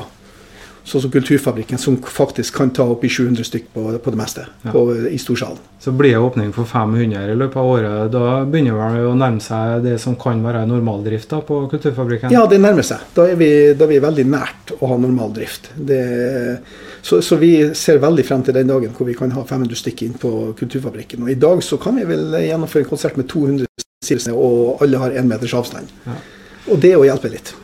sånn som Kulturfabrikken, som faktisk kan ta opp i 700 stykk på, på det meste ja. på, i storsalen. Så blir det åpning for 500 i løpet av året. Da begynner det å nærme seg det som kan være normaldrift da, på Kulturfabrikken? Ja, det nærmer seg. Da er vi, da er vi veldig nært å ha normaldrift. Så, så, vi ser veldig frem til den dagen hvor vi kan ha 500 stykk inn på Kulturfabrikken. Og i dag så kan vi vel gjennomføre en konsert med 200 og alle har én meters avstand. Ja. Og det å hjelpe litt.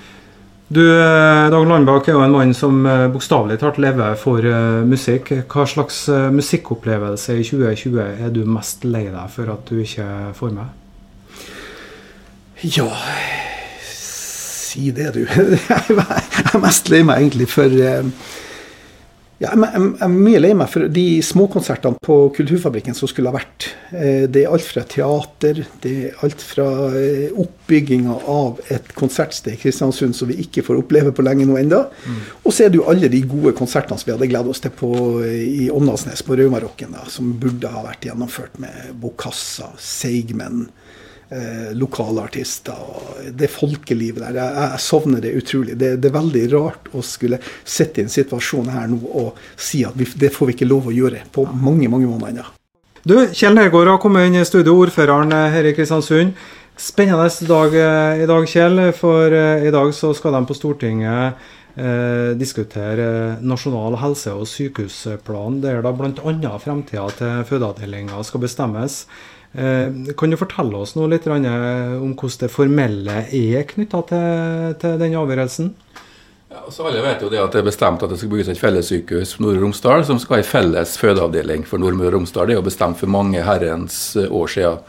Du, eh, Dag Landbakk er jo en mann som eh, bokstavelig talt lever for uh, musikk. Hva slags musikkopplevelse i 2020 er du mest lei deg for at du ikke får med? Ja Si det, du. Jeg er mest lei meg egentlig for ja, jeg er mye lei meg for de småkonsertene på Kulturfabrikken som skulle ha vært. Eh, det er alt fra teater, det er alt fra eh, oppbygginga av et konsertsted i Kristiansund som vi ikke får oppleve på lenge nå enda. Mm. Og så er det jo alle de gode konsertene som vi hadde gleda oss til på, eh, i Åndalsnes, på Raumarocken, som burde ha vært gjennomført med Bokassa, Seigmen eh, lokale artister. og Det folkelivet der. Jeg, jeg savner det utrolig. Det, det, er veldig rart å skulle sitte i en situasjon her nå og si at vi, det får vi ikke lov å gjøre på mange mange måneder ennå. Du, Kjell Nergård har kommet inn i studio, ordføreren her i Kristiansund. Spennende dag eh, i dag, Kjell. For eh, i dag så skal de på Stortinget eh, diskutere nasjonal helse- og sykehusplan, der da bl.a. fremtida til fødeavdelinga skal bestemmes. Eh, kan du fortelle oss noe litt om hvordan det formelle er knytta til, til den avgjørelsen? Ja, så Alle vet jo det at det er bestemt at det skal bygges et fellessykehus for Nordre Romsdal, som skal ha en felles fødeavdeling for Nordmøre og Romsdal. Det er jo bestemt for mange herrens eh, år siden.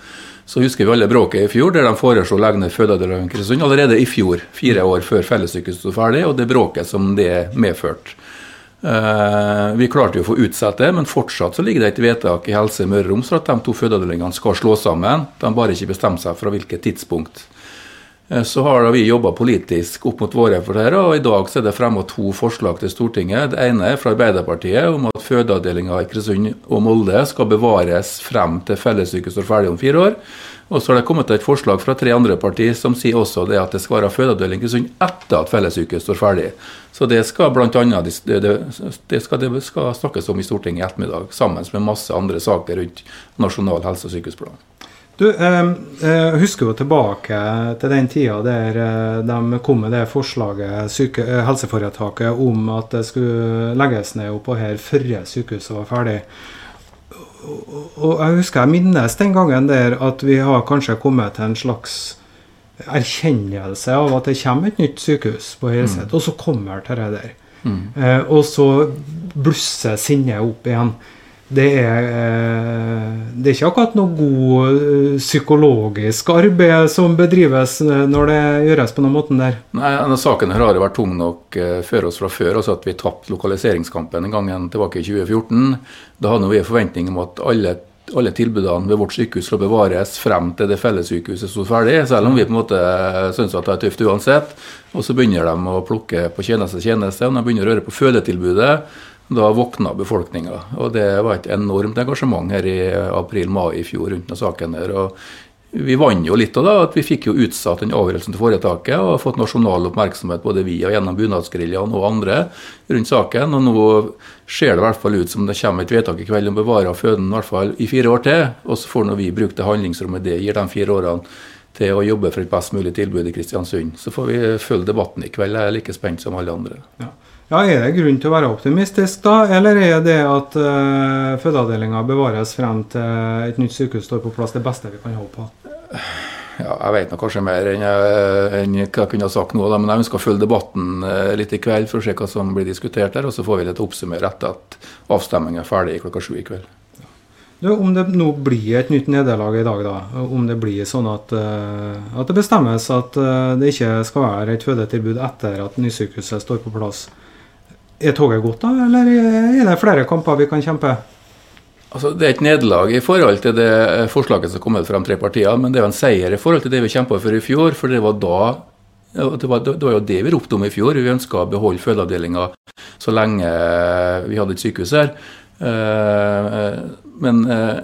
Så husker vi alle bråket i fjor, der de foreslo å legge ned fødeavdelingen i Kristiansund allerede i fjor. Fire år før fellessykehuset sto ferdig, og det bråket som det medførte. Uh, vi klarte jo å få utsatt det, men fortsatt så ligger det et vedtak i Helse Møre og Romsdal at de to fødeavdelingene skal slås sammen. De bare ikke bestemt seg fra hvilket tidspunkt. Uh, så har vi jobba politisk opp mot våre for og i dag er det fremma to forslag til Stortinget. Det ene er fra Arbeiderpartiet om at fødeavdelinga i Kristiansund og Molde skal bevares frem til fellessykehuset står ferdig om fire år. Og så har det kommet et forslag fra tre andre partier som sier også det at det skal være fødeavdeling i Kristiansund etter at fellessykehuset står ferdig. Så det skal blant annet, snakkes om i Stortinget i ettermiddag, sammen med masse andre saker rundt nasjonal helse- og sykehusplan. Du, eh, eh, husker jo tilbake til den tida der eh, de kom med det forslaget, syke, eh, helseforetaket, om at det skulle legges ned oppå her før sykehuset var ferdig og jeg husker jeg minnes den gangen der at vi har kanskje kommet til en slags erkjennelse av at det kommer et nytt sykehus på Høyeset, mm. og så kommer dette der. Mm. Eh, og så blusser sinnet opp igjen. Det er, eh, det er ikke akkurat noe god eh, psykologisk arbeid som bedrives eh, når det gjøres på den måten der. Nei, denne Saken her har vært tung nok for oss fra før. altså At vi tapte lokaliseringskampen en gang tilbake i 2014. Da hadde vi en forventning om at alle, alle tilbudene ved vårt sykehus skal bevares frem til det fellessykehuset sto ferdig, selv om vi på en måte syns at det er tøft uansett. Og så begynner de å plukke på tjeneste tjeneste, og de begynner å røre på fødetilbudet. Da våkna befolkninga. Og det var et enormt engasjement her i april-mai i fjor rundt denne saken. her, og vi vant jo litt av det, at vi fikk jo utsatt den avgjørelsen til foretaket og fått nasjonal oppmerksomhet, både vi og gjennom Bunadsgeriljaen og andre rundt saken. Og nå ser det i hvert fall ut som det kommer et vedtak i kveld om å bevare føden i hvert fall i fire år til. Og så får nå vi bruke det handlingsrommet det gir de fire årene til å jobbe for et best mulig tilbud i Kristiansund. Så får vi følge debatten i kveld. Jeg er like spent som alle andre. Ja. Ja, Er det grunn til å være optimistisk, da? Eller er det at uh, fødeavdelinga bevares frem til et nytt sykehus står på plass, det beste vi kan håpe på? Ja, jeg vet nok kanskje mer enn jeg, enn jeg kunne ha sagt nå, da, men jeg ønsker å følge debatten uh, litt i kveld for å se hva som blir diskutert der. Og så får vi litt oppsummere etter at avstemningen er ferdig klokka sju i kveld. Du, om det nå blir et nytt nederlag i dag, da, om det blir sånn at, uh, at det bestemmes at det ikke skal være et fødetilbud etter at nysykehuset står på plass, er toget godt, da, eller er det flere kamper vi kan kjempe? Altså, Det er et nederlag i forhold til det forslaget som kom ut fra de tre partiene, men det er jo en seier i forhold til det vi kjempa for i fjor. For det var da det var, det var, jo det vi ropte om i fjor. Vi ønska å beholde fødeavdelinga så lenge vi hadde et sykehus her. Eh, men eh,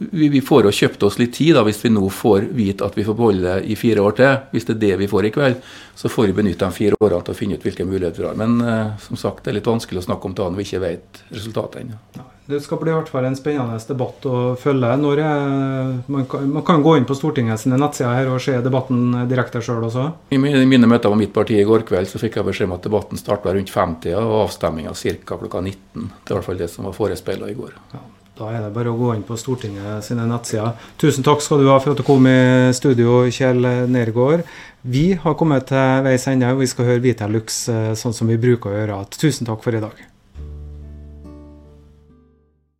vi, vi, får jo kjøpt oss litt tid da, hvis vi nå får vite at vi får beholde i fire år til. Hvis det er det vi får i kveld, så får vi benytte de fire årene til å finne ut hvilke muligheter vi har. Men eh, som sagt, det er litt vanskelig å snakke om det når vi ikke vet resultatet ennå. Det skal bli i hvert fall en spennende debatt å følge. Når jeg, man, kan, man, kan, gå inn på Stortingets nettsider her og se debatten direkte sjøl også? I mine møter med mitt parti i går kveld så fikk jeg beskjed om at debatten starta rundt femtida og avstemminga ca. klokka 19. Det er i hvert fall det som var forespeila i går. Ja. Da er det bare å gå inn på Stortinget sine nettsider. Tusen takk skal du ha for at du kom i studio, Kjell Nergård. Vi har kommet til veis ende, og vi skal høre Vita Lux eh, sånn som vi bruker å gjøre. Tusen takk for i dag.